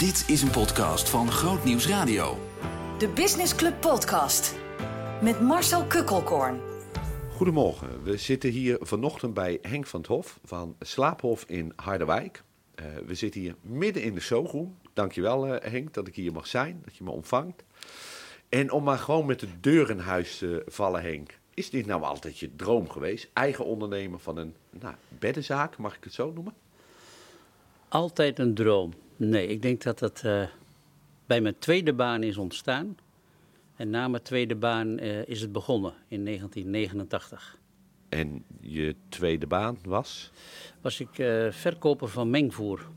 Dit is een podcast van Groot Nieuws Radio. De Business Club Podcast. Met Marcel Kukkelkorn. Goedemorgen, we zitten hier vanochtend bij Henk van het Hof van Slaaphof in Harderwijk. Uh, we zitten hier midden in de showroom. Dankjewel uh, Henk dat ik hier mag zijn, dat je me ontvangt. En om maar gewoon met de deur in huis te vallen Henk. Is dit nou altijd je droom geweest? Eigen ondernemer van een nou, beddenzaak, mag ik het zo noemen? Altijd een droom. Nee, ik denk dat dat uh, bij mijn tweede baan is ontstaan. En na mijn tweede baan uh, is het begonnen in 1989. En je tweede baan was? Was ik uh, verkoper van mengvoer.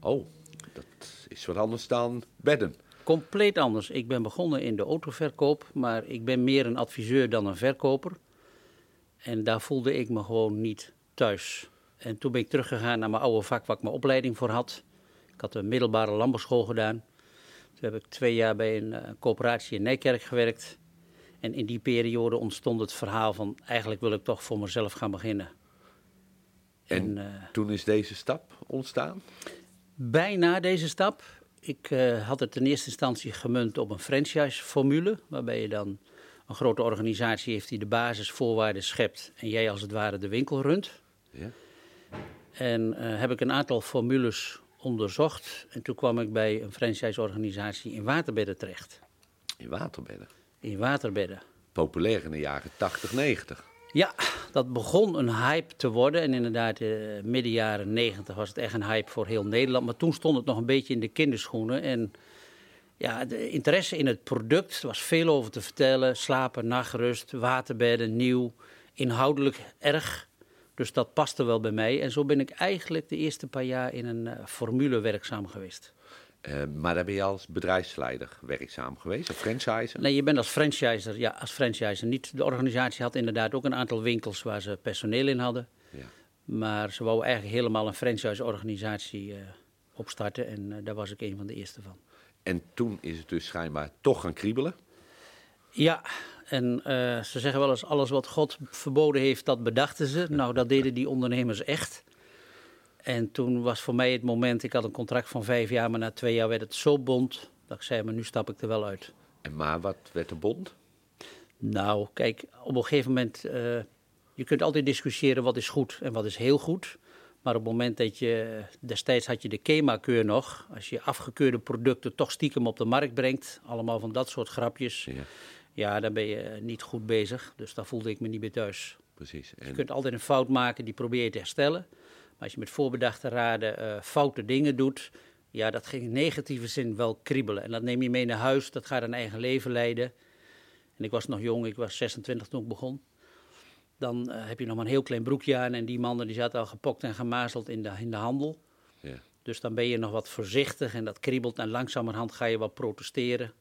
Oh, dat is wat anders dan bedden. Compleet anders. Ik ben begonnen in de autoverkoop, maar ik ben meer een adviseur dan een verkoper. En daar voelde ik me gewoon niet thuis. En toen ben ik teruggegaan naar mijn oude vak waar ik mijn opleiding voor had. Ik had een middelbare landbouwschool gedaan. Toen heb ik twee jaar bij een uh, coöperatie in Nijkerk gewerkt. En in die periode ontstond het verhaal van eigenlijk wil ik toch voor mezelf gaan beginnen. En, en uh, toen is deze stap ontstaan? Bijna deze stap. Ik uh, had het in eerste instantie gemunt op een franchise-formule, waarbij je dan een grote organisatie heeft die de basisvoorwaarden schept en jij als het ware de winkel runt. Ja. En uh, heb ik een aantal formules onderzocht en toen kwam ik bij een franchise-organisatie in waterbedden terecht. In waterbedden? In waterbedden. Populair in de jaren 80, 90. Ja, dat begon een hype te worden. En inderdaad, uh, midden jaren 90 was het echt een hype voor heel Nederland. Maar toen stond het nog een beetje in de kinderschoenen. En ja, de interesse in het product was veel over te vertellen. Slapen, nachtrust, waterbedden, nieuw. Inhoudelijk erg. Dus dat paste wel bij mij. En zo ben ik eigenlijk de eerste paar jaar in een uh, formule werkzaam geweest. Uh, maar daar ben je als bedrijfsleider werkzaam geweest, of franchiser? Nee, je bent als franchiser, ja, als franchiser niet. De organisatie had inderdaad ook een aantal winkels waar ze personeel in hadden. Ja. Maar ze wouden eigenlijk helemaal een franchise-organisatie uh, opstarten en uh, daar was ik een van de eerste van. En toen is het dus schijnbaar toch gaan kriebelen? Ja, en uh, ze zeggen wel eens: alles wat God verboden heeft, dat bedachten ze. Nou, dat deden die ondernemers echt. En toen was voor mij het moment, ik had een contract van vijf jaar, maar na twee jaar werd het zo bond dat ik zei, maar nu stap ik er wel uit. En maar wat werd de bond? Nou, kijk, op een gegeven moment, uh, je kunt altijd discussiëren wat is goed en wat is heel goed. Maar op het moment dat je, destijds had je de KEMA-keur nog, als je afgekeurde producten toch stiekem op de markt brengt, allemaal van dat soort grapjes, ja, ja dan ben je niet goed bezig. Dus daar voelde ik me niet meer thuis. Precies. En... Je kunt altijd een fout maken, die probeer je te herstellen. Maar als je met voorbedachte raden uh, foute dingen doet, ja, dat ging in negatieve zin wel kriebelen. En dat neem je mee naar huis, dat gaat een eigen leven leiden. En ik was nog jong, ik was 26 toen ik begon. Dan uh, heb je nog maar een heel klein broekje aan en die mannen die zaten al gepokt en gemazeld in de, in de handel. Ja. Dus dan ben je nog wat voorzichtig en dat kriebelt en langzamerhand ga je wat protesteren.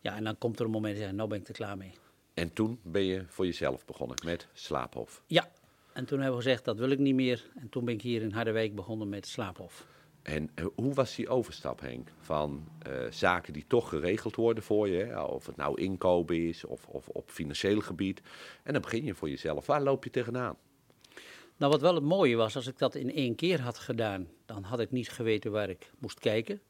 Ja, en dan komt er een moment, ja, nou ben ik er klaar mee. En toen ben je voor jezelf begonnen met Slaaphof? Ja, en toen hebben we gezegd, dat wil ik niet meer. En toen ben ik hier in Harderwijk begonnen met Slaaphof. En uh, hoe was die overstap, Henk? Van uh, zaken die toch geregeld worden voor je, hè? of het nou inkopen is of, of op financieel gebied. En dan begin je voor jezelf. Waar loop je tegenaan? Nou, wat wel het mooie was, als ik dat in één keer had gedaan, dan had ik niet geweten waar ik moest kijken.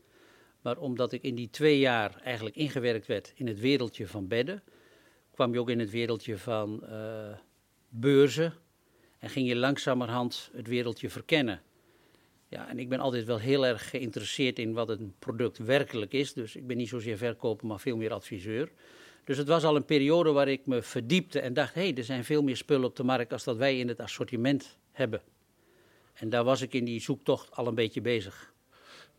Maar omdat ik in die twee jaar eigenlijk ingewerkt werd in het wereldje van bedden, kwam je ook in het wereldje van uh, beurzen, en ging je langzamerhand het wereldje verkennen. Ja, en ik ben altijd wel heel erg geïnteresseerd in wat een product werkelijk is. Dus ik ben niet zozeer verkoper, maar veel meer adviseur. Dus het was al een periode waar ik me verdiepte en dacht: hé, hey, er zijn veel meer spullen op de markt als dat wij in het assortiment hebben. En daar was ik in die zoektocht al een beetje bezig.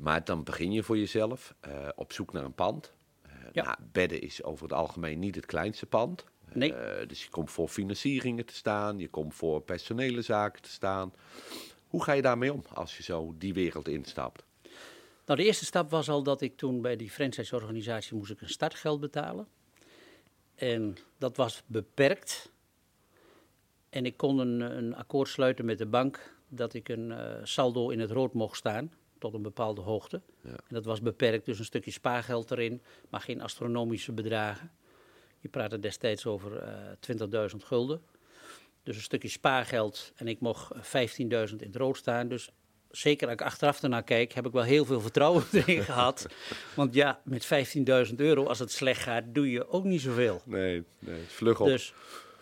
Maar dan begin je voor jezelf uh, op zoek naar een pand. Uh, ja. nou, bedden is over het algemeen niet het kleinste pand. Nee. Uh, dus je komt voor financieringen te staan, je komt voor personele zaken te staan. Hoe ga je daarmee om als je zo die wereld instapt? Nou, de eerste stap was al dat ik toen bij die franchise-organisatie moest ik een startgeld betalen. En dat was beperkt. En ik kon een, een akkoord sluiten met de bank dat ik een saldo in het rood mocht staan tot een bepaalde hoogte. Ja. En dat was beperkt, dus een stukje spaargeld erin, maar geen astronomische bedragen. Je praatte destijds over uh, 20.000 gulden. Dus een stukje spaargeld en ik mocht 15.000 in het rood staan. Dus zeker als ik achteraf ernaar kijk, heb ik wel heel veel vertrouwen erin gehad. Want ja, met 15.000 euro, als het slecht gaat, doe je ook niet zoveel. Nee, nee, het vlug op. Dus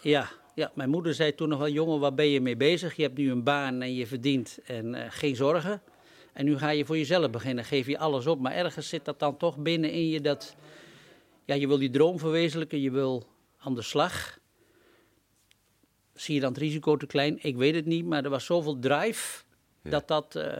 ja, ja, mijn moeder zei toen nog wel, jongen, waar ben je mee bezig? Je hebt nu een baan en je verdient en eh, geen zorgen. En nu ga je voor jezelf beginnen, geef je alles op. Maar ergens zit dat dan toch binnen in je dat, ja, je wil die droom verwezenlijken, je wil aan de slag. Zie je dan het risico te klein? Ik weet het niet, maar er was zoveel drive Ja. dat dat, eh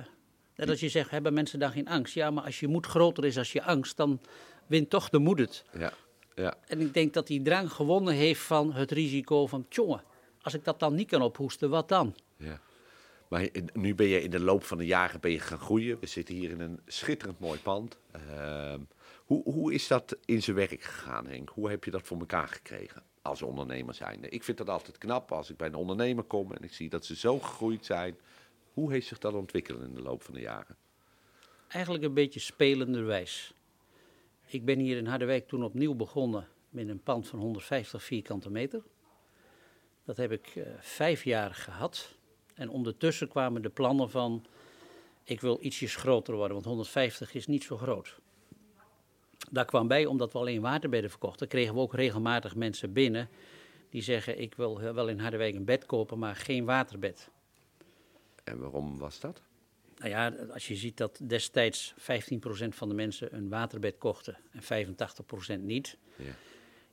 net als je zegt, hebben mensen dan geen angst? Ja, maar als je moed groter is als je angst, dan wint toch de moed het. Ja, ja, En ik denk dat die drang gewonnen heeft van het risico van, tjonge, als ik dat dan niet kan ophoesten, wat dan? ja. Maar nu ben je in de loop van de jaren ben je gaan groeien. We zitten hier in een schitterend mooi pand. Ehm, hoe, hoe is dat in zijn werk gegaan, Henk? Hoe heb je dat voor elkaar gekregen als ondernemer zijnde? Ik vind dat altijd knap als ik bij een ondernemer kom en ik zie dat ze zo gegroeid zijn. Hoe heeft zich dat ontwikkeld in de loop van de jaren? Eigenlijk een beetje spelenderwijs. Ik ben hier in Harderwijk toen opnieuw begonnen met een pand van 150 vierkante meter. Dat heb ik eh, vijf jaar gehad. En ondertussen kwamen de plannen van, ik wil ietsjes groter worden, want 150 is niet zo groot. Daar kwam bij, omdat we alleen waterbedden verkochten, kregen we ook regelmatig mensen binnen die zeggen, ik wil wel in Harderwijk een bed kopen, maar geen waterbed. En waarom was dat? Nou ja, als je ziet dat destijds 15% van de mensen een waterbed kochten en 85% niet. Ja.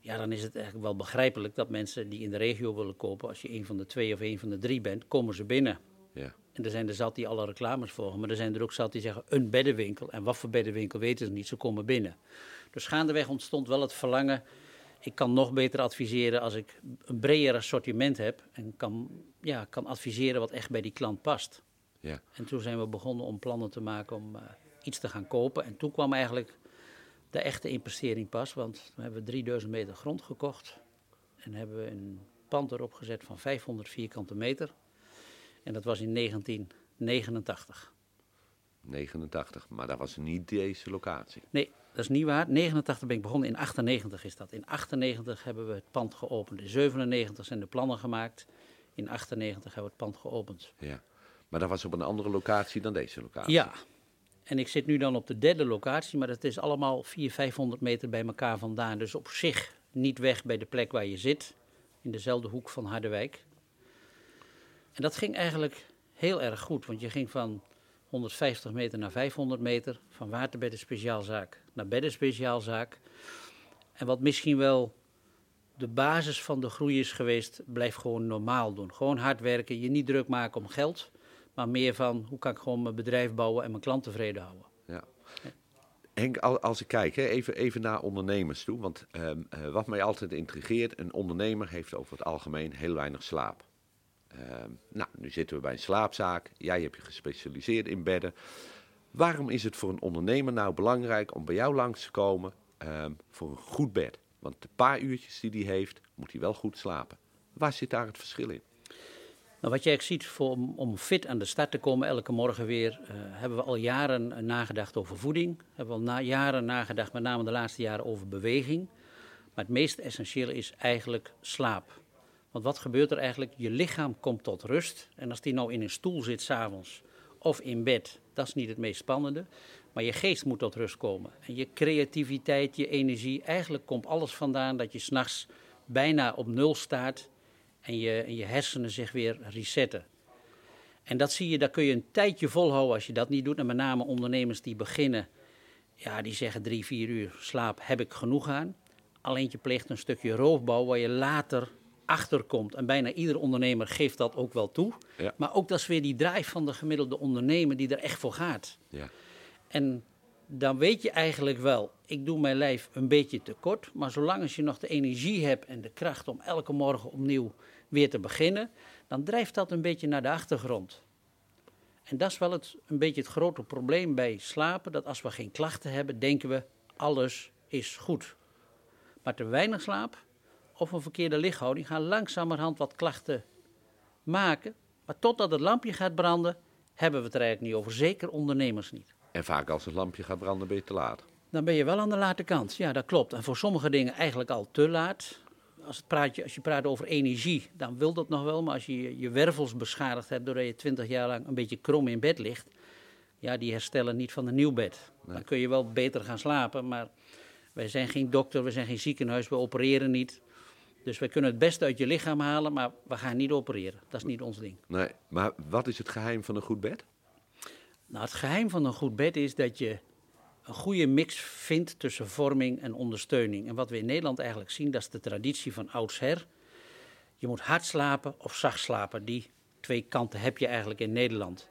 Ja, dan is het eigenlijk wel begrijpelijk dat mensen die in de regio willen kopen, als je een van de twee of een van de drie bent, komen ze binnen. Ja, En er zijn er zat die alle reclames volgen, maar er zijn er ook zat die zeggen een beddenwinkel. En wat voor beddenwinkel weten ze niet, ze komen binnen. Dus gaandeweg ontstond wel het verlangen, ik kan nog beter adviseren als ik een breder assortiment heb en kan, ja, kan adviseren wat echt bij die klant past. ja, En toen zijn we begonnen om plannen te maken om eh, iets te gaan kopen. En toen kwam eigenlijk de echte investering pas, want toen hebben we 3000 meter grond gekocht. En hebben we een pand erop gezet van 500 vierkante meter. En dat was in 1989. 89. Maar dat was niet deze locatie. Nee, dat is niet waar. 89 ben ik begonnen, in 98 is dat. In 98 hebben we het pand geopend. In 97 zijn de plannen gemaakt. In 98 hebben we het pand geopend. Ja. Maar dat was op een andere locatie dan deze locatie. Ja, en ik zit nu dan op de derde locatie, maar het is allemaal 400, 500 meter bij elkaar vandaan. Dus op zich niet weg bij de plek waar je zit, in dezelfde hoek van Harderwijk. En dat ging eigenlijk heel erg goed, want je ging van 150 meter naar 500 meter, van waterbedden speciaalzaak naar bedden speciaalzaak. En wat misschien wel de basis van de groei is geweest, blijf gewoon normaal doen. Gewoon hard werken, je niet druk maken om geld, maar meer van hoe kan ik gewoon mijn bedrijf bouwen en mijn klant tevreden houden. Ja. Henk, al- als ik kijk, even, even naar ondernemers toe. Want ehm, eh, wat mij altijd intrigeert, een ondernemer heeft over het algemeen heel weinig slaap. Ehm, nou, nu zitten we bij een slaapzaak. Jij hebt je gespecialiseerd in bedden. Waarom is het voor een ondernemer nou belangrijk om bij jou langs te komen ehm, voor een goed bed? Want de paar uurtjes die hij heeft, moet hij wel goed slapen. Waar zit daar het verschil in? Nou, wat eigenlijk ziet, voor, om, om fit aan de start te komen elke morgen weer, eh, hebben we al jaren eh, nagedacht over voeding. Hebben we al na, jaren nagedacht, met name de laatste jaren, over beweging. Maar het meest essentiële is eigenlijk slaap. Want wat gebeurt er eigenlijk? Je lichaam komt tot rust. En als die nou in een stoel zit s'avonds of in bed, dat is niet het meest spannende. Maar je geest moet tot rust komen. En je creativiteit, je energie, eigenlijk komt alles vandaan dat je s'nachts bijna op nul staat en je, en je hersenen zich weer resetten. En dat zie je, daar kun je een tijdje volhouden als je dat niet doet. En met name ondernemers die beginnen, ja, die zeggen drie, vier uur slaap heb ik genoeg aan. Alleen je pleegt een stukje roofbouw waar je later achter komt. En bijna ieder ondernemer geeft dat ook wel toe. Ja. Maar ook dat is weer die drive van de gemiddelde ondernemer die er echt voor gaat. Ja, En dan weet je eigenlijk wel, ik doe mijn lijf een beetje tekort. Maar zolang als je nog de energie hebt en de kracht om elke morgen opnieuw weer te beginnen, dan drijft dat een beetje naar de achtergrond. En dat is wel het, een beetje het grote probleem bij slapen. Dat als we geen klachten hebben, denken we alles is goed. Maar te weinig slaap of een verkeerde lichthouding gaan langzamerhand wat klachten maken. Maar totdat het lampje gaat branden, hebben we het er eigenlijk niet over. Zeker ondernemers niet. en vaak als het lampje gaat branden ben je te laat. Dan ben je wel aan de late kant. Ja, dat klopt. En voor sommige dingen eigenlijk al te laat. Als, het praat als je praat over energie, dan wil dat nog wel. Maar als je je- wervels beschadigd hebt doordat je twintig jaar lang een beetje krom in bed ligt, ja, die herstellen niet van een nieuw bed. Dan kun je wel beter gaan slapen, maar wij zijn geen dokter, we zijn geen ziekenhuis, we opereren niet. Dus wij kunnen het beste uit je lichaam halen, maar we gaan niet opereren. Dat is niet ons ding. Nee, maar wat is het geheim van een goed bed? Nou, het geheim van een goed bed is dat je een goede mix vindt tussen vorming en ondersteuning. En wat we in Nederland eigenlijk zien, dat is de traditie van oudsher. Je moet hard slapen of zacht slapen. Die twee kanten heb je eigenlijk in Nederland.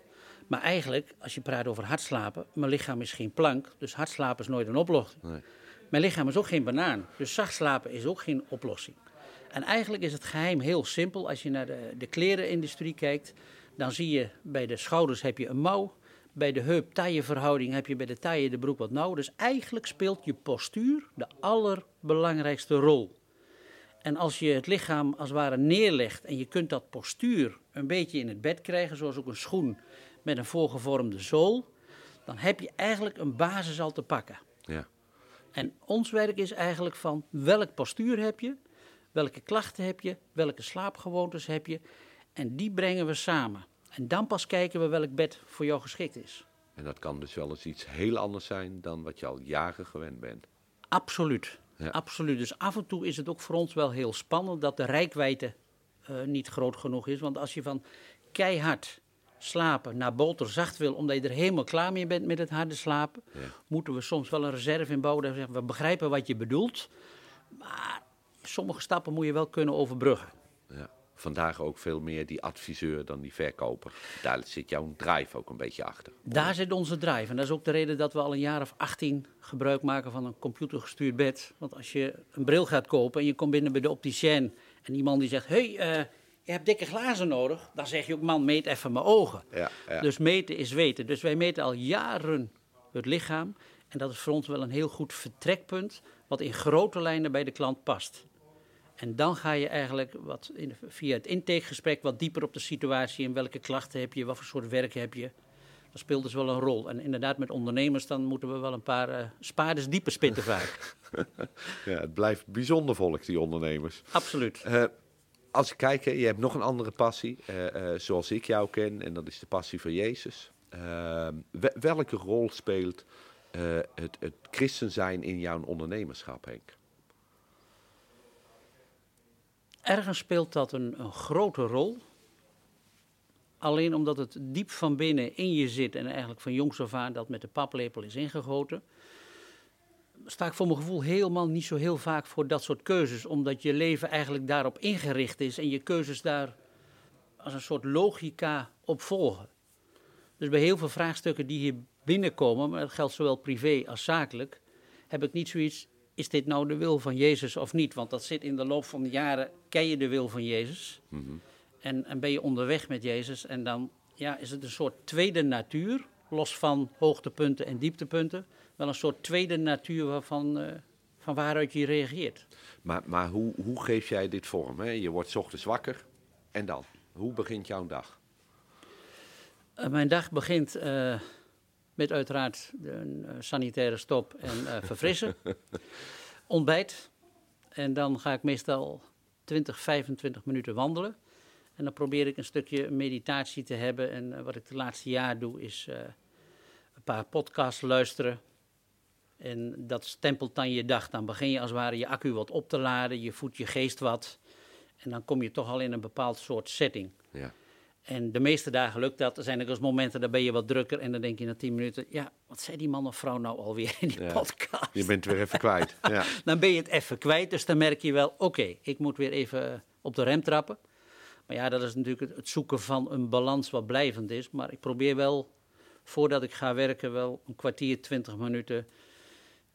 Maar eigenlijk, als je praat over hard slapen, mijn lichaam is geen plank, dus hard slapen is nooit een oplossing. Nee. Mijn lichaam is ook geen banaan, dus zacht slapen is ook geen oplossing. En eigenlijk is het geheim heel simpel. Als je naar de, de klerenindustrie kijkt, dan zie je bij de schouders heb je een mouw. Bij de heup-taille verhouding heb je bij de taille de broek wat nauw. Dus eigenlijk speelt je postuur de allerbelangrijkste rol. En als je het lichaam als het ware neerlegt en je kunt dat postuur een beetje in het bed krijgen, zoals ook een schoen met een voorgevormde zool, dan heb je eigenlijk een basis al te pakken. Ja. En ons werk is eigenlijk van welk postuur heb je, welke klachten heb je, welke slaapgewoontes heb je. En die brengen we samen. En dan pas kijken we welk bed voor jou geschikt is. En dat kan dus wel eens iets heel anders zijn dan wat je al jaren gewend bent. Absoluut. Ja. Absoluut. Dus af en toe is het ook voor ons wel heel spannend dat de rijkwijde eh, niet groot genoeg is. Want als je van keihard slapen naar boterzacht wil, omdat je er helemaal klaar mee bent met het harde slapen, Ja. moeten we soms wel een reserve inbouwen. Zeggen, we begrijpen wat je bedoelt, maar sommige stappen moet je wel kunnen overbruggen. Ja. Vandaag ook veel meer die adviseur dan die verkoper. Daar zit jouw drive ook een beetje achter. Daar zit onze drive. En dat is ook de reden dat we al een jaar of 18 gebruik maken van een computergestuurd bed. Want als je een bril gaat kopen en je komt binnen bij de opticien en die man die zegt: Hé, hey, eh, je hebt dikke glazen nodig. Dan zeg je ook: Man, meet even mijn ogen. Ja, ja. Dus meten is weten. Dus wij meten al jaren het lichaam. En dat is voor ons wel een heel goed vertrekpunt, wat in grote lijnen bij de klant past. En dan ga je eigenlijk wat in, via het intakegesprek wat dieper op de situatie en welke klachten heb je, wat voor soort werk heb je. Dat speelt dus wel een rol. En inderdaad, met ondernemers dan moeten we wel een paar eh spaarders dieper spitten vaak. Ja, het blijft bijzonder volk, die ondernemers. Absoluut. Eh, als ik kijk, je hebt nog een andere passie, eh, zoals ik jou ken, en dat is de passie voor Jezus. We- welke rol speelt het, het christen zijn in jouw ondernemerschap, Henk? Ergens speelt dat een, een grote rol. Alleen omdat het diep van binnen in je zit en eigenlijk van jongs af aan dat met de paplepel is ingegoten, sta ik voor mijn gevoel helemaal niet zo heel vaak voor dat soort keuzes. Omdat je leven eigenlijk daarop ingericht is en je keuzes daar als een soort logica op volgen. Dus bij heel veel vraagstukken die hier binnenkomen, maar dat geldt zowel privé als zakelijk, heb ik niet zoiets, is dit nou de wil van Jezus of niet? Want dat zit in de loop van de jaren, ken je de wil van Jezus en, en ben je onderweg met Jezus en dan ja, is het een soort tweede natuur, los van hoogtepunten en dieptepunten, wel een soort tweede natuur waarvan, eh, van waaruit je reageert. Maar, maar hoe, hoe geef jij dit vorm? Hè? Je wordt 's ochtends wakker en dan? Hoe begint jouw dag? Eh, mijn dag begint eh, met uiteraard een eh, sanitaire stop en eh, verfrissen. Ontbijt. En dan ga ik meestal 20, 25 minuten wandelen. En dan probeer ik een stukje meditatie te hebben. En eh, wat ik de laatste jaar doe, is een paar podcasts luisteren. En dat stempelt dan je dag. Dan begin je als het ware je accu wat op te laden. Je voedt je geest wat. En dan kom je toch al in een bepaald soort setting. Ja. En de meeste dagen lukt dat. Er zijn ook eens momenten, dan ben je wat drukker. En dan denk je na tien minuten, ja, wat zei die man of vrouw nou alweer in die Ja. podcast? Je bent weer even kwijt. Ja. Dan ben je het even kwijt. Dus dan merk je wel, oké, ik moet weer even eh, op de rem trappen. Maar ja, dat is natuurlijk het- het zoeken van een balans wat blijvend is. Maar ik probeer wel, voordat ik ga werken, wel een kwartier, twintig minuten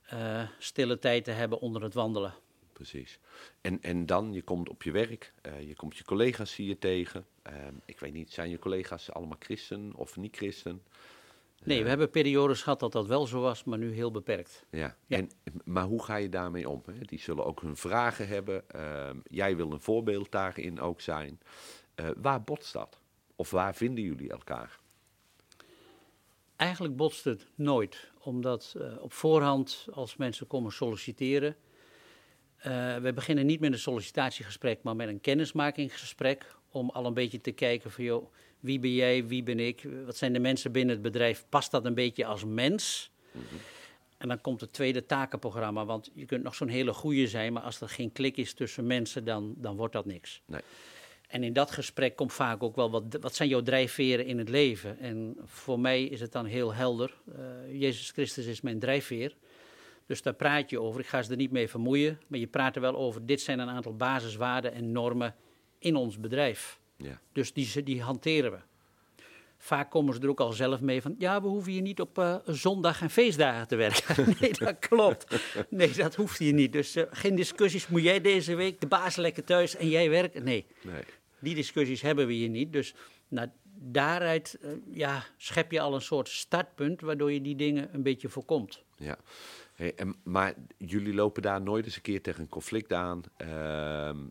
eh, stille tijd te hebben onder het wandelen. Precies. En, en dan, je komt op je werk, eh, je komt je collega's zie je tegen. Ehm, ik weet niet, zijn je collega's allemaal christen of niet christen? Nee, we hebben periodes gehad dat dat wel zo was, maar nu heel beperkt. Ja. Ja. En, maar hoe ga je daarmee om? Hè? Die zullen ook hun vragen hebben. Ehm, jij wil een voorbeeld daarin ook zijn. Eh, waar botst dat? Of waar vinden jullie elkaar? Eigenlijk botst het nooit, omdat eh, op voorhand, als mensen komen solliciteren, eh we beginnen niet met een sollicitatiegesprek, maar met een kennismakingsgesprek, om al een beetje te kijken van, joh, Wie ben jij, wie ben ik? Wat zijn de mensen binnen het bedrijf? Past dat een beetje als mens? En dan komt het tweede takenprogramma, want je kunt nog zo'n hele goeie zijn, maar als er geen klik is tussen mensen, dan, dan wordt dat niks. Nee. En in dat gesprek komt vaak ook wel, wat, wat zijn jouw drijfveren in het leven? En voor mij is het dan heel helder. Uh, Jezus Christus is mijn drijfveer. Dus daar praat je over. Ik ga ze er niet mee vermoeien, maar je praat er wel over. Dit zijn een aantal basiswaarden en normen in ons bedrijf. Ja. Dus die, die hanteren we. Vaak komen ze er ook al zelf mee van, ja, we hoeven hier niet op uh, zondag en feestdagen te werken. nee, dat klopt. Nee, dat hoeft hier niet. Dus uh, geen discussies, moet jij deze week de baas lekker thuis en jij werken? Nee. nee. Die discussies hebben we hier niet. Dus nou, daaruit uh, ja, schep je al een soort startpunt waardoor je die dingen een beetje voorkomt. Ja. Maar jullie lopen daar nooit eens een keer tegen een conflict aan.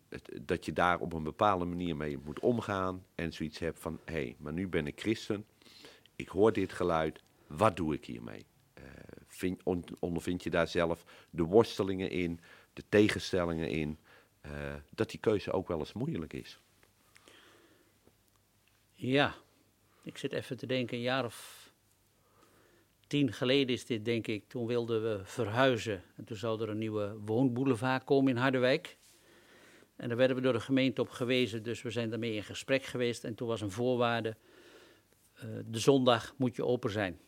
Het, dat je daar op een bepaalde manier mee moet omgaan. En zoiets hebt van: hé, hey, maar nu ben ik christen. Ik hoor dit geluid. Wat doe ik hiermee? Uh, vind, on, ondervind je daar zelf de worstelingen in, de tegenstellingen in? Uh, dat die keuze ook wel eens moeilijk is. Ja, ik zit even te denken, een jaar of tien geleden is dit, denk ik. Toen wilden we verhuizen. En toen zou er een nieuwe woonboulevard komen in Harderwijk. En daar werden we door de gemeente op gewezen, dus we zijn daarmee in gesprek geweest. En toen was een voorwaarde, uh, de zondag moet je open zijn.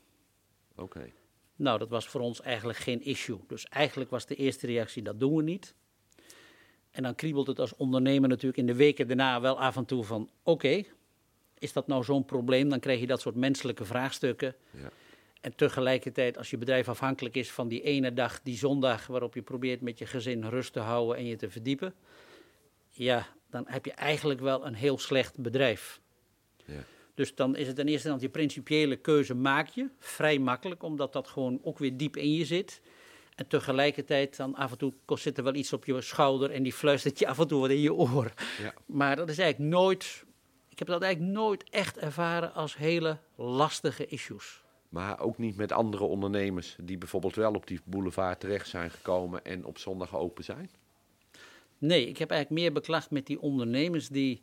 Oké. Okay. Nou, dat was voor ons eigenlijk geen issue. Dus eigenlijk was de eerste reactie, dat doen we niet. En dan kriebelt het als ondernemer natuurlijk in de weken daarna wel af en toe van, oké, okay, is dat nou zo'n probleem? Dan krijg je dat soort menselijke vraagstukken. Ja. En tegelijkertijd, als je bedrijf afhankelijk is van die ene dag, die zondag, waarop je probeert met je gezin rust te houden en je te verdiepen, ja, dan heb je eigenlijk wel een heel slecht bedrijf. Ja. Dus dan is het ten eerste dat je principiële keuze maak je, vrij makkelijk, omdat dat gewoon ook weer diep in je zit. En tegelijkertijd dan af en toe zit er wel iets op je schouder en die fluistert je af en toe wat in je oor. Ja. Maar dat is eigenlijk nooit, ik heb dat eigenlijk nooit echt ervaren als hele lastige issues. Maar ook niet met andere ondernemers die bijvoorbeeld wel op die boulevard terecht zijn gekomen en op zondag open zijn? Nee, ik heb eigenlijk meer beklacht met die ondernemers die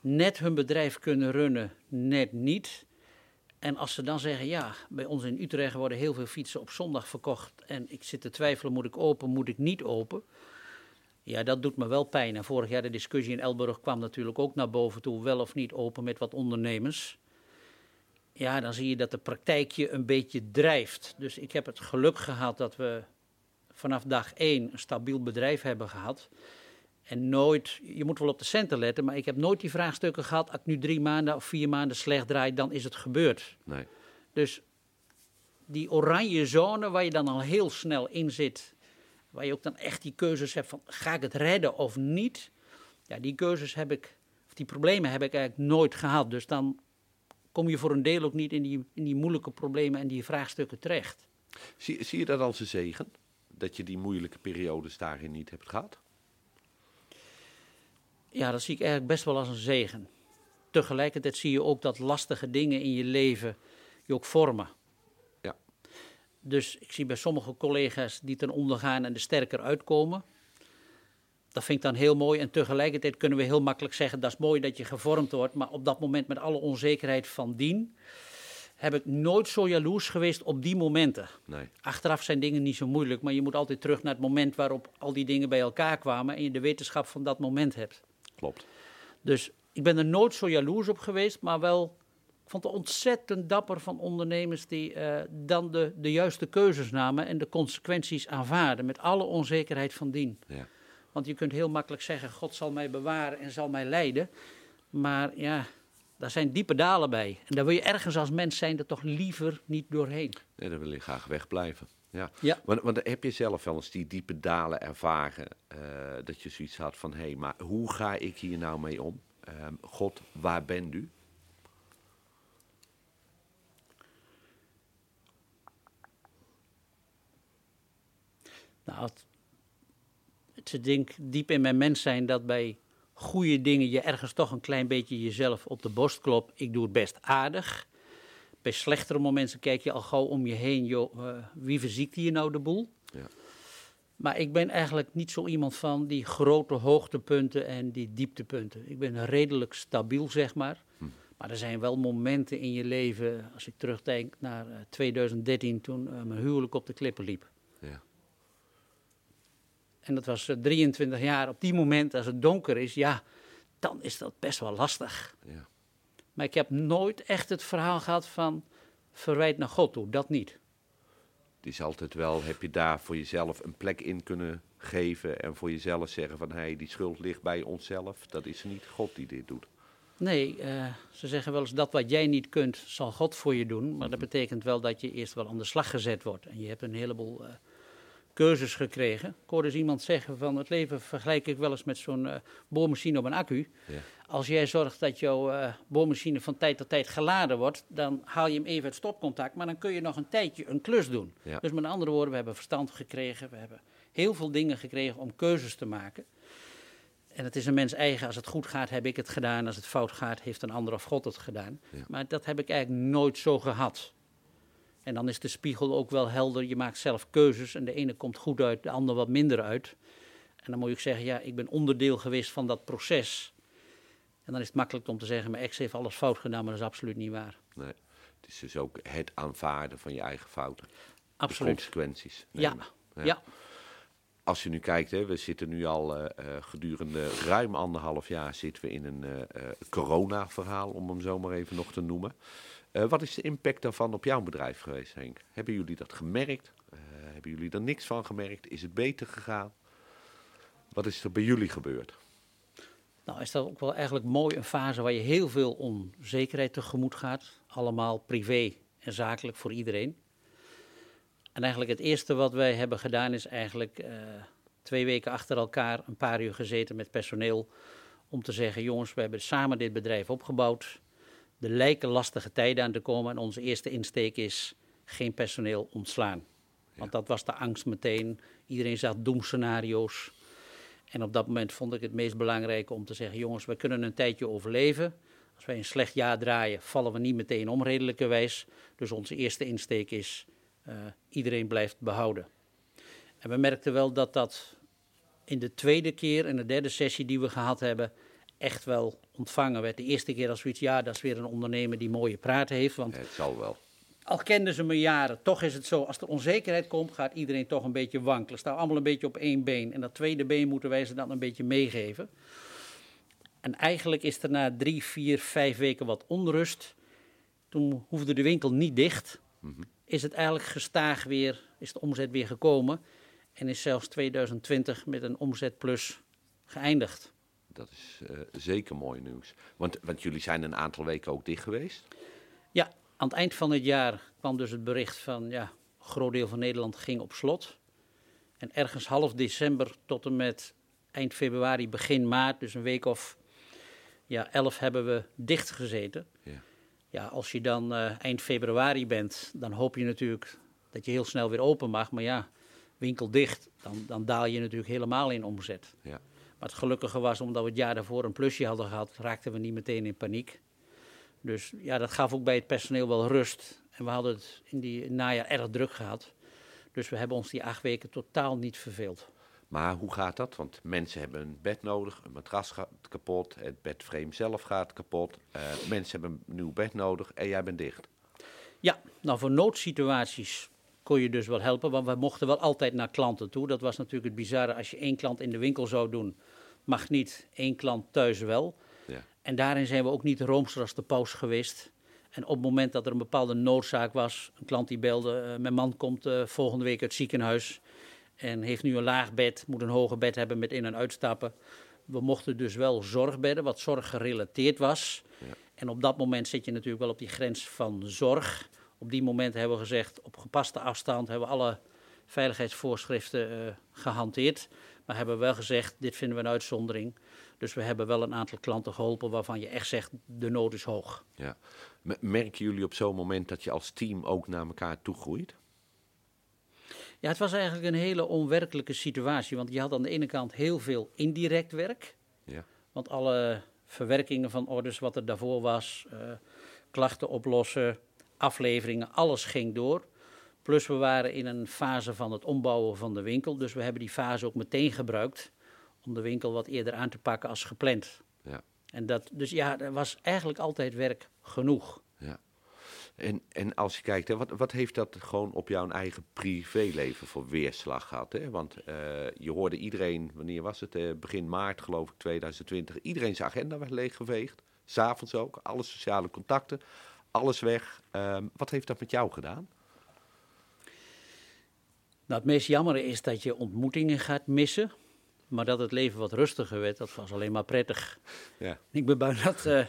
net hun bedrijf kunnen runnen, net niet. En als ze dan zeggen, ja, bij ons in Utrecht worden heel veel fietsen op zondag verkocht en ik zit te twijfelen, moet ik open, moet ik niet open? Ja, dat doet me wel pijn. En vorig jaar de discussie in Elburg kwam natuurlijk ook naar boven toe, wel of niet open met wat ondernemers. Ja, dan zie je dat de praktijk je een beetje drijft. Dus ik heb het geluk gehad dat we vanaf dag één een stabiel bedrijf hebben gehad. En nooit, je moet wel op de centen letten, maar ik heb nooit die vraagstukken gehad. Als ik nu drie maanden of vier maanden slecht draai, dan is het gebeurd. Nee. Dus die oranje zone waar je dan al heel snel in zit, waar je ook dan echt die keuzes hebt van ga ik het redden of niet. Ja, die keuzes heb ik, of die problemen heb ik eigenlijk nooit gehad. Dus dan kom je voor een deel ook niet in die, in die moeilijke problemen en die vraagstukken terecht. Zie, zie je dat als een zegen? Dat je die moeilijke periodes daarin niet hebt gehad? Ja, dat zie ik eigenlijk best wel als een zegen. Tegelijkertijd zie je ook dat lastige dingen in je leven je ook vormen. Ja. Dus ik zie bij sommige collega's die ten onder gaan en er sterker uitkomen. Dat vind ik dan heel mooi. En tegelijkertijd kunnen we heel makkelijk zeggen: dat is mooi dat je gevormd wordt. Maar op dat moment, met alle onzekerheid van dien, heb ik nooit zo jaloers geweest op die momenten. Nee. Achteraf zijn dingen niet zo moeilijk, maar je moet altijd terug naar het moment waarop al die dingen bij elkaar kwamen en je de wetenschap van dat moment hebt. Klopt. Dus ik ben er nooit zo jaloers op geweest, maar wel. Ik vond het ontzettend dapper van ondernemers die uh, dan de, de juiste keuzes namen en de consequenties aanvaarden met alle onzekerheid van dien. Ja. Want je kunt heel makkelijk zeggen: God zal mij bewaren en zal mij leiden. Maar ja, daar zijn diepe dalen bij. En daar wil je ergens als mens zijn er toch liever niet doorheen. Nee, daar wil je graag wegblijven. Ja. Ja. Want, want heb je zelf wel eens die diepe dalen ervaren? Uh, dat je zoiets had van: hé, hey, maar hoe ga ik hier nou mee om? Uh, God, waar bent u? Nou, het, het zit denk diep in mijn mens zijn dat bij goede dingen je ergens toch een klein beetje jezelf op de borst klopt. Ik doe het best aardig. Bij slechtere momenten kijk je al gauw om je heen, joh, uh, wie verziekt hier nou de boel? Ja. Maar ik ben eigenlijk niet zo iemand van die grote hoogtepunten en die dieptepunten. Ik ben redelijk stabiel, zeg maar. Hm. Maar er zijn wel momenten in je leven, als ik terugdenk naar eh, 2013, toen eh, mijn huwelijk op de klippen liep. En dat was eh, 23 jaar. Op die moment, als het donker is, ja, dan is dat best wel lastig. Ja. Maar ik heb nooit echt het verhaal gehad van verwijt naar God toe. Dat niet. Het is altijd wel, heb je daar voor jezelf een plek in kunnen geven en voor jezelf zeggen van, hé, hey, die schuld ligt bij onszelf. Dat is niet God die dit doet. Nee, eh, ze zeggen wel eens dat wat jij niet kunt, zal God voor je doen. Maar dat betekent wel dat je eerst wel aan de slag gezet wordt. En je hebt een heleboel eh, keuzes gekregen. Ik hoorde eens iemand zeggen van het leven vergelijk ik wel eens met zo'n eh, boormachine op een accu. Ja. Als jij zorgt dat jouw eh, boormachine van tijd tot tijd geladen wordt, dan haal je hem even uit stopcontact, maar dan kun je nog een tijdje een klus doen. Ja. Dus met andere woorden, we hebben verstand gekregen, we hebben heel veel dingen gekregen om keuzes te maken. En het is een mens eigen, als het goed gaat heb ik het gedaan, als het fout gaat heeft een ander of God het gedaan. Ja. Maar dat heb ik eigenlijk nooit zo gehad. En dan is de spiegel ook wel helder, je maakt zelf keuzes en de ene komt goed uit, de ander wat minder uit. En dan moet je ook zeggen, ja, ik ben onderdeel geweest van dat proces. En dan is het makkelijk om te zeggen, mijn ex heeft alles fout gedaan, maar dat is absoluut niet waar. Nee. Het is dus ook het aanvaarden van je eigen fouten. De Absoluut. consequenties. Ja, ja. Als je nu kijkt, hè, we zitten nu al eh, eh, gedurende ruim anderhalf jaar zitten we in een eh, corona-verhaal, om hem zo maar even nog te noemen. Eh, wat is de impact daarvan op jouw bedrijf geweest, Henk? Hebben jullie dat gemerkt? Eh, hebben jullie er niks van gemerkt? Is het beter gegaan? Wat is er bij jullie gebeurd? Nou is dat ook wel eigenlijk mooi een fase waar je heel veel onzekerheid tegemoet gaat. Allemaal privé en zakelijk voor iedereen. En eigenlijk het eerste wat wij hebben gedaan is eigenlijk eh, twee weken achter elkaar een paar uur gezeten met personeel. Om te zeggen, jongens, we hebben samen dit bedrijf opgebouwd. Er lijken lastige tijden aan te komen en onze eerste insteek is geen personeel ontslaan. Want dat was de angst meteen. Iedereen zag doemscenario's. En op dat moment vond ik het meest belangrijke om te zeggen: jongens, we kunnen een tijdje overleven. Als wij een slecht jaar draaien, vallen we niet meteen om, redelijkerwijs. Dus onze eerste insteek is: eh, iedereen blijft behouden. En we merkten wel dat dat in de tweede keer en de derde sessie die we gehad hebben, echt wel ontvangen werd. De eerste keer als zoiets, ja, dat is weer een ondernemer die mooie praten heeft. Want Het zal wel. al kenden ze me jaren, toch is het zo, als er onzekerheid komt, gaat iedereen toch een beetje wankelen. Staan allemaal een beetje op één been. En dat tweede been moeten wij ze dan een beetje meegeven. En eigenlijk is er na drie, vier, vijf weken wat onrust. Toen hoefde de winkel niet dicht. Is het eigenlijk gestaag weer, is de omzet weer gekomen. En is zelfs 2020 met een omzetplus geëindigd. Dat is eh, zeker mooi nieuws. Want, want jullie zijn een aantal weken ook dicht geweest. Ja, aan het eind van het jaar kwam dus het bericht van, ja, een groot deel van Nederland ging op slot. En ergens half december tot en met eind februari, begin maart, dus een week of ja, elf hebben we dicht gezeten. Ja. Ja, als je dan eh, eind februari bent, dan hoop je natuurlijk dat je heel snel weer open mag. Maar ja, winkel dicht, dan, dan daal je natuurlijk helemaal in omzet. Ja. Maar het gelukkige was, omdat we het jaar daarvoor een plusje hadden gehad, raakten we niet meteen in paniek. Dus ja, dat gaf ook bij het personeel wel rust. En we hadden het in die najaar erg druk gehad. Dus we hebben ons die acht weken totaal niet verveeld. Maar hoe gaat dat? Want mensen hebben een bed nodig, een matras gaat kapot, het bedframe zelf gaat kapot. eh, mensen hebben een nieuw bed nodig en jij bent dicht. Ja, nou voor noodsituaties kon je dus wel helpen, want we mochten wel altijd naar klanten toe. Dat was natuurlijk het bizarre, als je één klant in de winkel zou doen, mag niet, één klant thuis wel. Ja. En daarin zijn we ook niet roomser als de paus geweest. En op het moment dat er een bepaalde noodzaak was, een klant die belde, eh, mijn man komt eh, volgende week uit het ziekenhuis en heeft nu een laag bed, moet een hoger bed hebben met in- en uitstappen. We mochten dus wel zorgbedden, wat zorggerelateerd was. En op dat moment zit je natuurlijk wel op die grens van zorg. Op die moment hebben we gezegd, op gepaste afstand hebben we alle veiligheidsvoorschriften eh, gehanteerd. Maar hebben wel gezegd, dit vinden we een uitzondering. Dus we hebben wel een aantal klanten geholpen waarvan je echt zegt, de nood is hoog. Ja. Merken jullie op zo'n moment dat je als team ook naar elkaar toe groeit? Ja, het was eigenlijk een hele onwerkelijke situatie. Want je had aan de ene kant heel veel indirect werk. Ja. Want alle verwerkingen van orders, wat er daarvoor was, eh, klachten oplossen, afleveringen, alles ging door. Plus we waren in een fase van het ombouwen van de winkel. Dus we hebben die fase ook meteen gebruikt om de winkel wat eerder aan te pakken als gepland. Ja. En dat, dus ja, er was eigenlijk altijd werk genoeg. Ja. En, en als je kijkt, hè, wat, wat heeft dat gewoon op jouw eigen privéleven voor weerslag gehad? Hè? Want uh, je hoorde iedereen, wanneer was het? Uh, begin maart geloof ik, 2020. Iedereen zijn agenda werd leeggeveegd. S'avonds ook, alle sociale contacten, alles weg. Um, wat heeft dat met jou gedaan? Nou, het meest jammer is dat je ontmoetingen gaat missen. Maar dat het leven wat rustiger werd, dat was alleen maar prettig. Ja. Ik ben bang dat uh,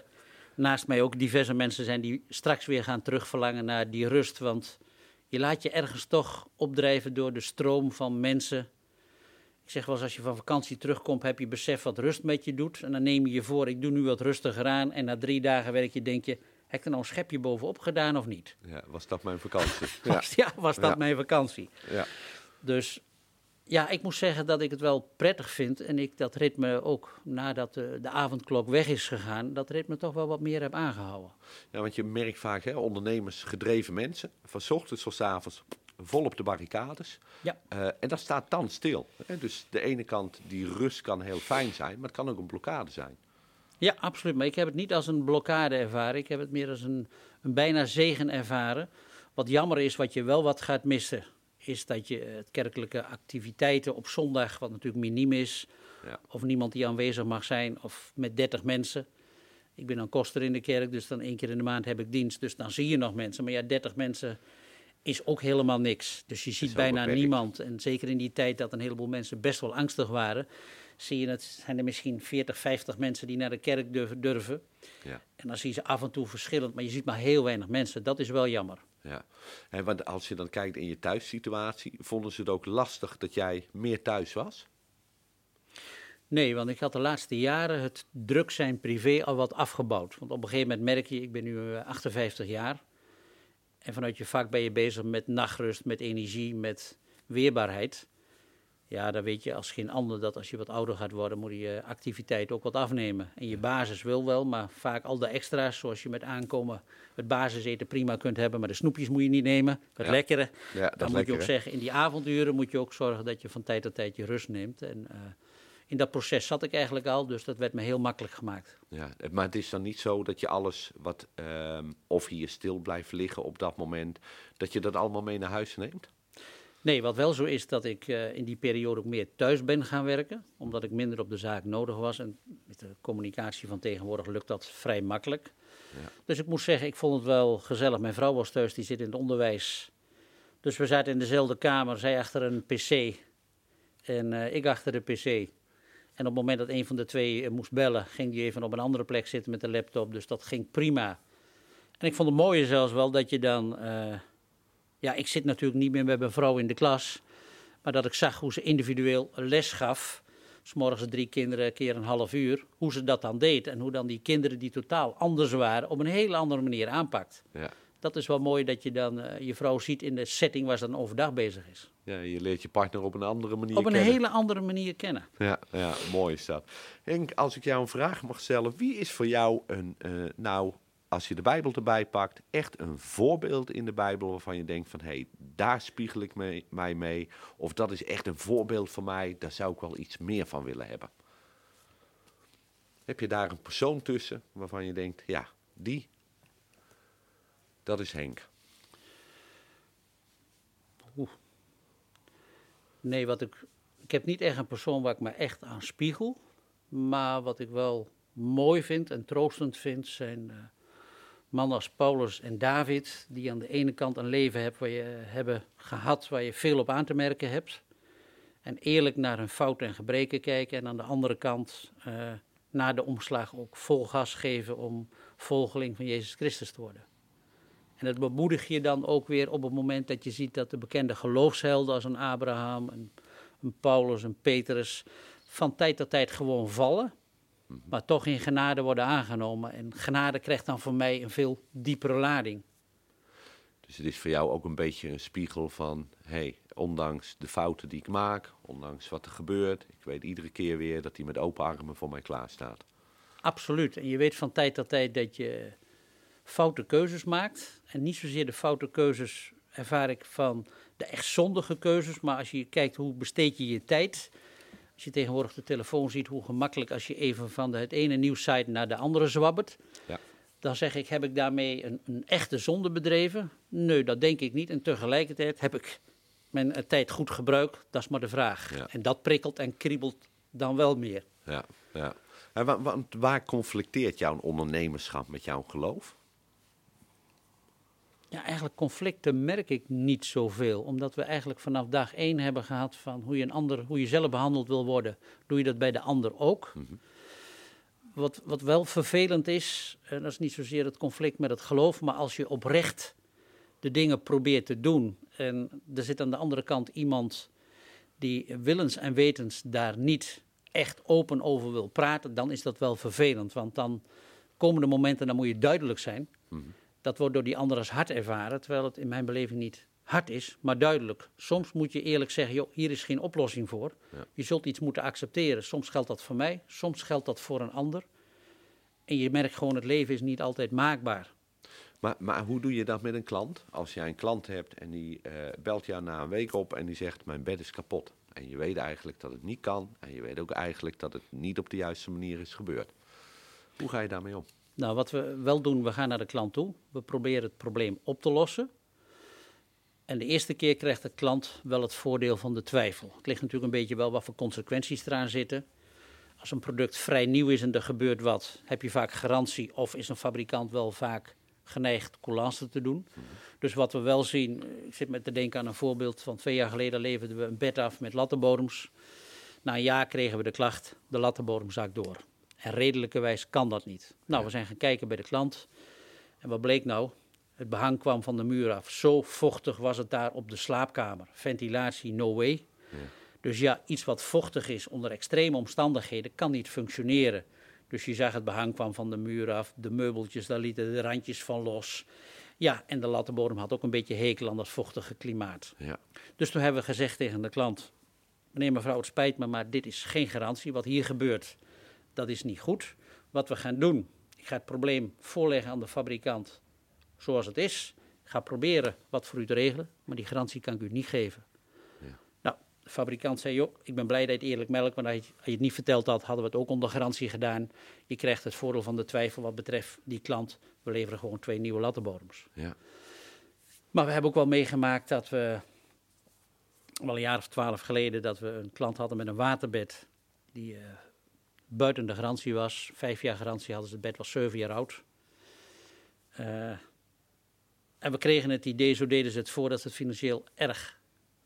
naast mij ook diverse mensen zijn die straks weer gaan terugverlangen naar die rust. Want je laat je ergens toch opdrijven door de stroom van mensen. Ik zeg wel eens, als je van vakantie terugkomt, heb je besef wat rust met je doet. En dan neem je je voor, ik doe nu wat rustiger aan. En na drie dagen werk je, denk je, heb ik er nou een schepje bovenop gedaan of niet? Ja, was dat mijn vakantie? ja. was, ja, was dat mijn vakantie? Ja. Dus ja, ik moet zeggen dat ik het wel prettig vind. En ik dat ritme ook, nadat de, de avondklok weg is gegaan, dat ritme toch wel wat meer heb aangehouden. Ja, want je merkt vaak, hè, ondernemers, gedreven mensen, van s ochtends tot s avonds vol op de barricades. Ja. Uh, en dat staat dan stil. Hè? Dus de ene kant, die rust kan heel fijn zijn, maar het kan ook een blokkade zijn. Ja, absoluut. Maar ik heb het niet als een blokkade ervaren. Ik heb het meer als een, een bijna zegen ervaren. Wat jammer is, wat je wel wat gaat missen is dat je het kerkelijke activiteiten op zondag, wat natuurlijk miniem is, ja. of niemand die aanwezig mag zijn, of met 30 mensen. Ik ben dan koster in de kerk, dus dan één keer in de maand heb ik dienst, dus dan zie je nog mensen. Maar ja, 30 mensen is ook helemaal niks. Dus je ziet bijna niemand. En zeker in die tijd dat een heleboel mensen best wel angstig waren, zie je het, zijn er misschien 40, 50 mensen die naar de kerk durven. durven. Ja. En dan zie je ze af en toe verschillend, maar je ziet maar heel weinig mensen. Dat is wel jammer. Ja, en want als je dan kijkt in je thuissituatie, vonden ze het ook lastig dat jij meer thuis was? Nee, want ik had de laatste jaren het druk zijn privé al wat afgebouwd. Want op een gegeven moment merk je, ik ben nu 58 eh, jaar. En vanuit je vak ben je bezig met nachtrust, met energie, met weerbaarheid. Ja, dan weet je als geen ander dat als je wat ouder gaat worden, moet je activiteit ook wat afnemen. En je basis wil wel, maar vaak al de extra's, zoals je met aankomen het basiseten prima kunt hebben, maar de snoepjes moet je niet nemen, het lekkere. Ja, dat dan moet je ook zeggen, in die avonduren moet je ook zorgen dat je van tijd tot tijd je rust neemt. En uh, in dat proces zat ik eigenlijk al, dus dat werd me heel makkelijk gemaakt. Ja, maar het is dan niet zo dat je alles wat, um, of hier stil blijft liggen op dat moment, dat je dat allemaal mee naar huis neemt? Nee, wat wel zo is dat ik uh, in die periode ook meer thuis ben gaan werken, omdat ik minder op de zaak nodig was. En met de communicatie van tegenwoordig lukt dat vrij makkelijk. Ja. Dus ik moet zeggen, ik vond het wel gezellig. Mijn vrouw was thuis, die zit in het onderwijs. Dus we zaten in dezelfde kamer, zij achter een pc en uh, ik achter de pc. En op het moment dat een van de twee uh, moest bellen, ging die even op een andere plek zitten met de laptop. Dus dat ging prima. En ik vond het mooie zelfs wel dat je dan ja, ik zit natuurlijk niet meer met mijn vrouw in de klas. Maar dat ik zag hoe ze individueel les gaf. S morgens drie kinderen keer een half uur. Hoe ze dat dan deed. En hoe dan die kinderen die totaal anders waren op een hele andere manier aanpakt. Ja. Dat is wel mooi dat je dan uh, je vrouw ziet in de setting waar ze dan overdag bezig is. Ja, je leert je partner op een andere manier kennen. Op een hele andere manier kennen. Ja, ja, mooi is dat. Henk, als ik jou een vraag mag stellen. Wie is voor jou een, uh, nou, als je de Bijbel erbij pakt, echt een voorbeeld in de Bijbel waarvan je denkt van hé, hey, daar spiegel ik mee, mij mee. Of dat is echt een voorbeeld voor mij, daar zou ik wel iets meer van willen hebben. Heb je daar een persoon tussen waarvan je denkt, ja, die, dat is Henk. Oeh. Nee, wat ik, ik heb niet echt een persoon waar ik me echt aan spiegel. Maar wat ik wel mooi vind en troostend vind, zijn uh, mannen als Paulus en David, die aan de ene kant een leven hebben, waar je, hebben gehad waar je veel op aan te merken hebt. En eerlijk naar hun fouten en gebreken kijken. En aan de andere kant, uh, na de omslag, ook vol gas geven om volgeling van Jezus Christus te worden. En dat bemoedig je dan ook weer op het moment dat je ziet dat de bekende geloofshelden als een Abraham, een, een Paulus, een Petrus, van tijd tot tijd gewoon vallen maar toch in genade worden aangenomen. En genade krijgt dan voor mij een veel diepere lading. Dus het is voor jou ook een beetje een spiegel van, hey, ondanks de fouten die ik maak, ondanks wat er gebeurt, ik weet iedere keer weer dat hij met open armen voor mij klaar staat. Absoluut. En je weet van tijd tot tijd dat je foute keuzes maakt. En niet zozeer de foute keuzes ervaar ik van de echt zondige keuzes, maar als je kijkt hoe besteed je je tijd, Als je tegenwoordig de telefoon ziet, hoe gemakkelijk als je even van de, het ene nieuwssite naar de andere zwabbert. Ja. Dan zeg ik, heb ik daarmee een, een echte zonde bedreven? Nee, dat denk ik niet. En tegelijkertijd heb ik mijn eh, tijd goed gebruikt? Dat is maar de vraag. Ja. En dat prikkelt en kriebelt dan wel meer. Ja, ja. En wa- wa- waar conflicteert jouw ondernemerschap met jouw geloof? Ja, eigenlijk conflicten merk ik niet zoveel. Omdat we eigenlijk vanaf dag één hebben gehad van hoe je, een ander, hoe je zelf behandeld wil worden. Doe je dat bij de ander ook? Wat, wat wel vervelend is, en dat is niet zozeer het conflict met het geloof, maar als je oprecht de dingen probeert te doen en er zit aan de andere kant iemand die willens en wetens daar niet echt open over wil praten, dan is dat wel vervelend. Want dan komen de momenten, dan moet je duidelijk zijn. Dat wordt door die ander als hard ervaren, terwijl het in mijn beleving niet hard is, maar duidelijk. Soms moet je eerlijk zeggen, joh, hier is geen oplossing voor. Ja. Je zult iets moeten accepteren. Soms geldt dat voor mij, soms geldt dat voor een ander. En je merkt gewoon, het leven is niet altijd maakbaar. Maar, maar hoe doe je dat met een klant? Als jij een klant hebt en die eh, belt jou na een week op en die zegt: Mijn bed is kapot. En je weet eigenlijk dat het niet kan. En je weet ook eigenlijk dat het niet op de juiste manier is gebeurd. Hoe ga je daarmee om? Nou, wat we wel doen, we gaan naar de klant toe. We proberen het probleem op te lossen. En de eerste keer krijgt de klant wel het voordeel van de twijfel. Het ligt natuurlijk een beetje wel wat voor consequenties eraan zitten. Als een product vrij nieuw is en er gebeurt wat, heb je vaak garantie of is een fabrikant wel vaak geneigd coulance te doen. Dus wat we wel zien, ik zit met te denken aan een voorbeeld van twee jaar geleden leverden we een bed af met lattenbodems. Na een jaar kregen we de klacht, de lattenbodem zakt door. En redelijkerwijs kan dat niet. Nou, we zijn gaan kijken bij de klant. En wat bleek nou? Het behang kwam van de muur af. Zo vochtig was het daar op de slaapkamer. Ventilatie, no way. Dus ja, iets wat vochtig is onder extreme omstandigheden kan niet functioneren. Dus je zag het behang kwam van de muur af. De meubeltjes, daar lieten de randjes van los. Ja, en de lattenbodem had ook een beetje hekel aan dat vochtige klimaat. Ja. Dus toen hebben we gezegd tegen de klant: Meneer, mevrouw, het spijt me, maar dit is geen garantie. Wat hier gebeurt, dat is niet goed. Wat we gaan doen, ik ga het probleem voorleggen aan de fabrikant zoals het is. Ik ga proberen wat voor u te regelen, maar die garantie kan ik u niet geven. Ja. Nou, de fabrikant zei: Joh, ik ben blij dat je het eerlijk melkt, want als je als je het niet verteld had, hadden we het ook onder garantie gedaan. Je krijgt het voordeel van de twijfel wat betreft die klant. We leveren gewoon twee nieuwe lattenbodems. Ja. Maar we hebben ook wel meegemaakt dat we, wel een jaar of twaalf geleden, dat we een klant hadden met een waterbed die eh, buiten de garantie was. Vijf jaar garantie hadden ze, het bed was zeven jaar oud. Eh, en we kregen het idee, zo deden ze het voor, dat ze het financieel erg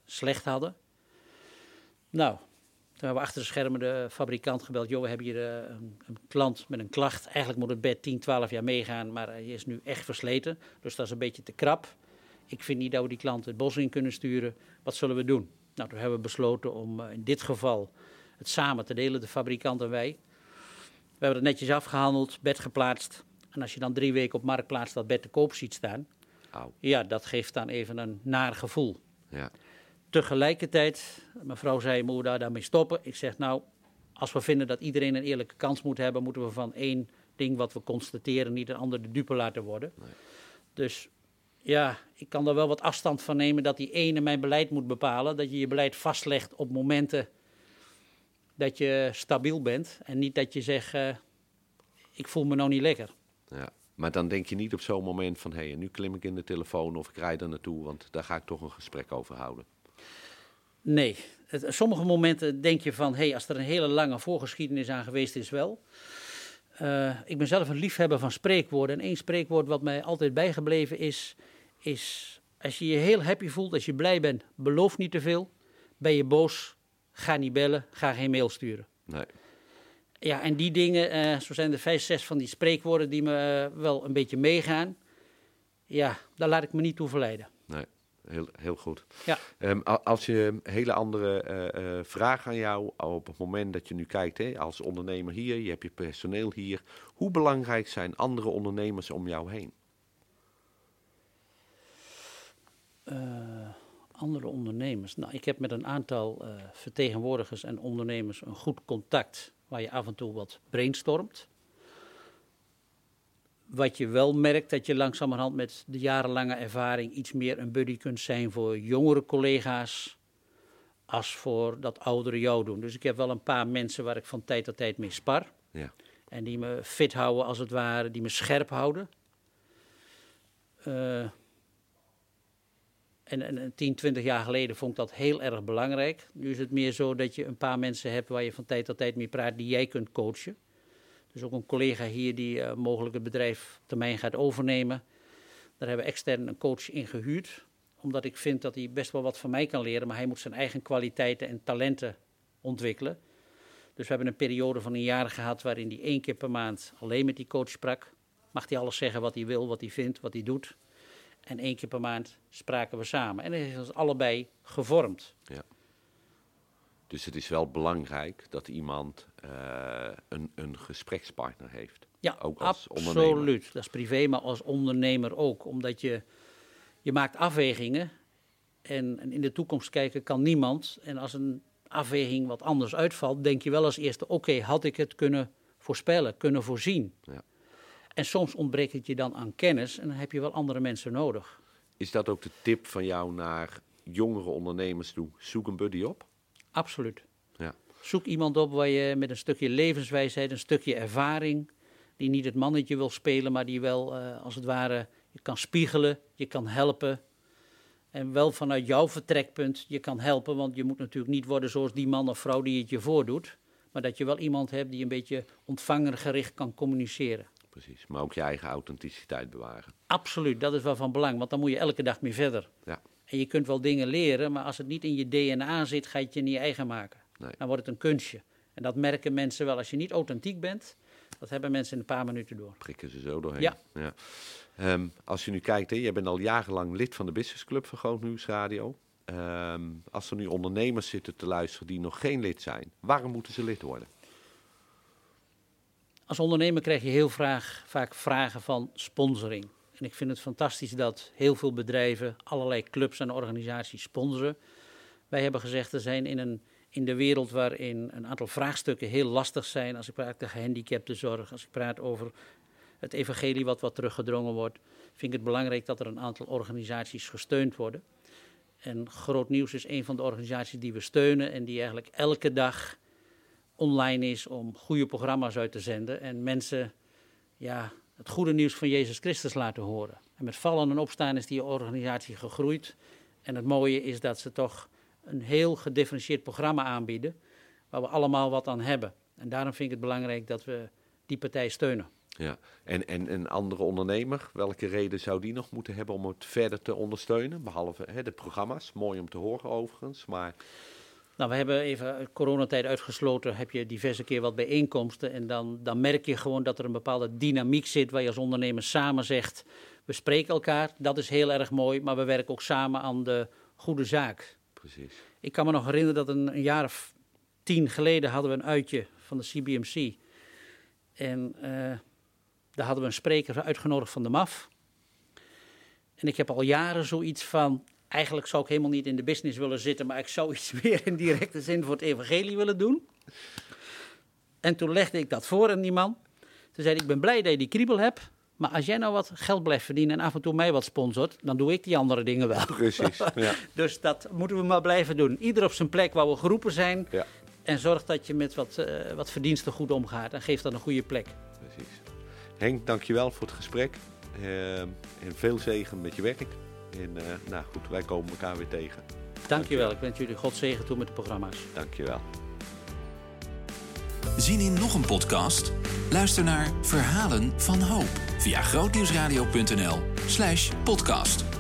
slecht hadden. Nou, toen hebben we achter de schermen de fabrikant gebeld. Joh, we hebben hier eh, een, een klant met een klacht. Eigenlijk moet het bed 10, 12 jaar meegaan, maar hij is nu echt versleten. Dus dat is een beetje te krap. Ik vind niet dat we die klant het bos in kunnen sturen. Wat zullen we doen? Nou, toen hebben we besloten om eh, in dit geval het samen te delen, de fabrikant en wij. We hebben het netjes afgehandeld, bed geplaatst. En als je dan drie weken op marktplaats dat bed te koop ziet staan, Au. ja, dat geeft dan even een naar gevoel. Ja. Tegelijkertijd, mevrouw zei, moeten we daar daarmee stoppen? Ik zeg, nou, als we vinden dat iedereen een eerlijke kans moet hebben, moeten we van één ding wat we constateren niet een ander de dupe laten worden. Dus ja, ik kan er wel wat afstand van nemen dat die ene mijn beleid moet bepalen. Dat je je beleid vastlegt op momenten dat je stabiel bent. En niet dat je zegt, eh, ik voel me nou niet lekker. ja. Maar dan denk je niet op zo'n moment van... hé, hey, nu klim ik in de telefoon of ik rijd er naartoe... want daar ga ik toch een gesprek over houden. Nee, het, sommige momenten denk je van, hé, hey, als er een hele lange voorgeschiedenis aan geweest is wel. Eh, ik ben zelf een liefhebber van spreekwoorden. En één spreekwoord wat mij altijd bijgebleven is, is als je je heel happy voelt, als je blij bent, beloof niet te veel. Ben je boos, ga niet bellen, ga geen mail sturen. Nee. Ja, en die dingen, eh, zo zijn er vijf, zes van die spreekwoorden die me eh, wel een beetje meegaan. Ja, daar laat ik me niet toe verleiden. Nee, heel, heel goed. Ja. Ehm, als je een hele andere eh, vraag aan jou op het moment dat je nu kijkt, hè, als ondernemer hier, je hebt je personeel hier. Hoe belangrijk zijn andere ondernemers om jou heen? Eh, andere ondernemers. Nou, ik heb met een aantal eh, vertegenwoordigers en ondernemers een goed contact waar je af en toe wat brainstormt. Wat je wel merkt, dat je langzamerhand met de jarenlange ervaring iets meer een buddy kunt zijn voor jongere collega's. als voor dat oudere jou doen. Dus ik heb wel een paar mensen waar ik van tijd tot tijd mee spar. Ja. En die me fit houden als het ware, die me scherp houden. Uh, en, en 10, 20 jaar geleden vond ik dat heel erg belangrijk. Nu is het meer zo dat je een paar mensen hebt waar je van tijd tot tijd mee praat die jij kunt coachen. Dus ook een collega hier die uh, mogelijk het bedrijf termijn gaat overnemen. Daar hebben we extern een coach in gehuurd. Omdat ik vind dat hij best wel wat van mij kan leren, maar hij moet zijn eigen kwaliteiten en talenten ontwikkelen. Dus we hebben een periode van een jaar gehad waarin hij één keer per maand alleen met die coach sprak. Mag hij alles zeggen wat hij wil, wat hij vindt, wat hij doet. En één keer per maand spraken we samen. En dat heeft ons allebei gevormd. Ja. Dus het is wel belangrijk dat iemand uh, een, een gesprekspartner heeft. Ja, ook als absoluut. Ondernemer. Dat is privé, maar als ondernemer ook. Omdat je, je maakt afwegingen. En, en in de toekomst kijken kan niemand. En als een afweging wat anders uitvalt, denk je wel als eerste: oké, had ik het kunnen voorspellen, kunnen voorzien. Ja. En soms ontbreekt het je dan aan kennis en dan heb je wel andere mensen nodig. Is dat ook de tip van jou naar jongere ondernemers toe? Zoek een buddy op? Absoluut. Ja. Zoek iemand op waar je met een stukje levenswijsheid, een stukje ervaring, die niet het mannetje wil spelen, maar die wel uh, als het ware je kan spiegelen, je kan helpen. En wel vanuit jouw vertrekpunt je kan helpen, want je moet natuurlijk niet worden zoals die man of vrouw die het je voordoet. Maar dat je wel iemand hebt die een beetje ontvangergericht kan communiceren precies. Maar ook je eigen authenticiteit bewaren. Absoluut, dat is wel van belang, want dan moet je elke dag mee verder. Ja. En je kunt wel dingen leren, maar als het niet in je DNA zit, ga je het je niet eigen maken. Nee. Dan wordt het een kunstje. En dat merken mensen wel. Als je niet authentiek bent, dat hebben mensen in een paar minuten door. Prikken ze zo doorheen. Ja. ja. Um, als je nu kijkt, hè, jij bent al jarenlang lid van de Business Club van Groot Nieuws Radio. Um, als er nu ondernemers zitten te luisteren die nog geen lid zijn, waarom moeten ze lid worden? Als ondernemer krijg je heel vaak vragen van sponsoring. En ik vind het fantastisch dat heel veel bedrijven allerlei clubs en organisaties sponsoren. Wij hebben gezegd, er zijn in, een, in de wereld waarin een aantal vraagstukken heel lastig zijn. Als ik praat over gehandicaptenzorg, als ik praat over het evangelie wat wat teruggedrongen wordt, vind ik het belangrijk dat er een aantal organisaties gesteund worden. En Groot Nieuws is een van de organisaties die we steunen en die eigenlijk elke dag online is om goede programma's uit te zenden en mensen ja, het goede nieuws van Jezus Christus laten horen. En met vallen en opstaan is die organisatie gegroeid. En het mooie is dat ze toch een heel gedifferentieerd programma aanbieden, waar we allemaal wat aan hebben. En daarom vind ik het belangrijk dat we die partij steunen. Ja, en, en een andere ondernemer, welke reden zou die nog moeten hebben om het verder te ondersteunen? Behalve hè, de programma's, mooi om te horen overigens, maar... Nou, we hebben even coronatijd uitgesloten, heb je diverse keer wat bijeenkomsten. En dan, dan merk je gewoon dat er een bepaalde dynamiek zit waar je als ondernemer samen zegt, we spreken elkaar, dat is heel erg mooi, maar we werken ook samen aan de goede zaak. Precies. Ik kan me nog herinneren dat een, een jaar of tien geleden hadden we een uitje van de CBMC. En uh, daar hadden we een spreker uitgenodigd van de MAF. En ik heb al jaren zoiets van, eigenlijk zou ik helemaal niet in de business willen zitten, maar ik zou iets meer in directe zin voor het evangelie willen doen. En toen legde ik dat voor aan die man. Toen zei hij, ik ben blij dat je die kriebel hebt, maar als jij nou wat geld blijft verdienen en af en toe mij wat sponsort, dan doe ik die andere dingen wel. Precies, ja. dus dat moeten we maar blijven doen. Ieder op zijn plek waar we geroepen zijn. Ja. En zorg dat je met wat, uh, wat verdiensten goed omgaat en geef dan een goede plek. Precies. Henk, dankjewel voor het gesprek. Uh, en veel zegen met je werk. En uh, nou goed, wij komen elkaar weer tegen. Dankjewel. Dankjewel. Ik wens jullie God zegen toe met de programma's. Dankjewel. Zien in nog een podcast? Luister naar Verhalen van Hoop via grootnieuwsradio.nl slash podcast.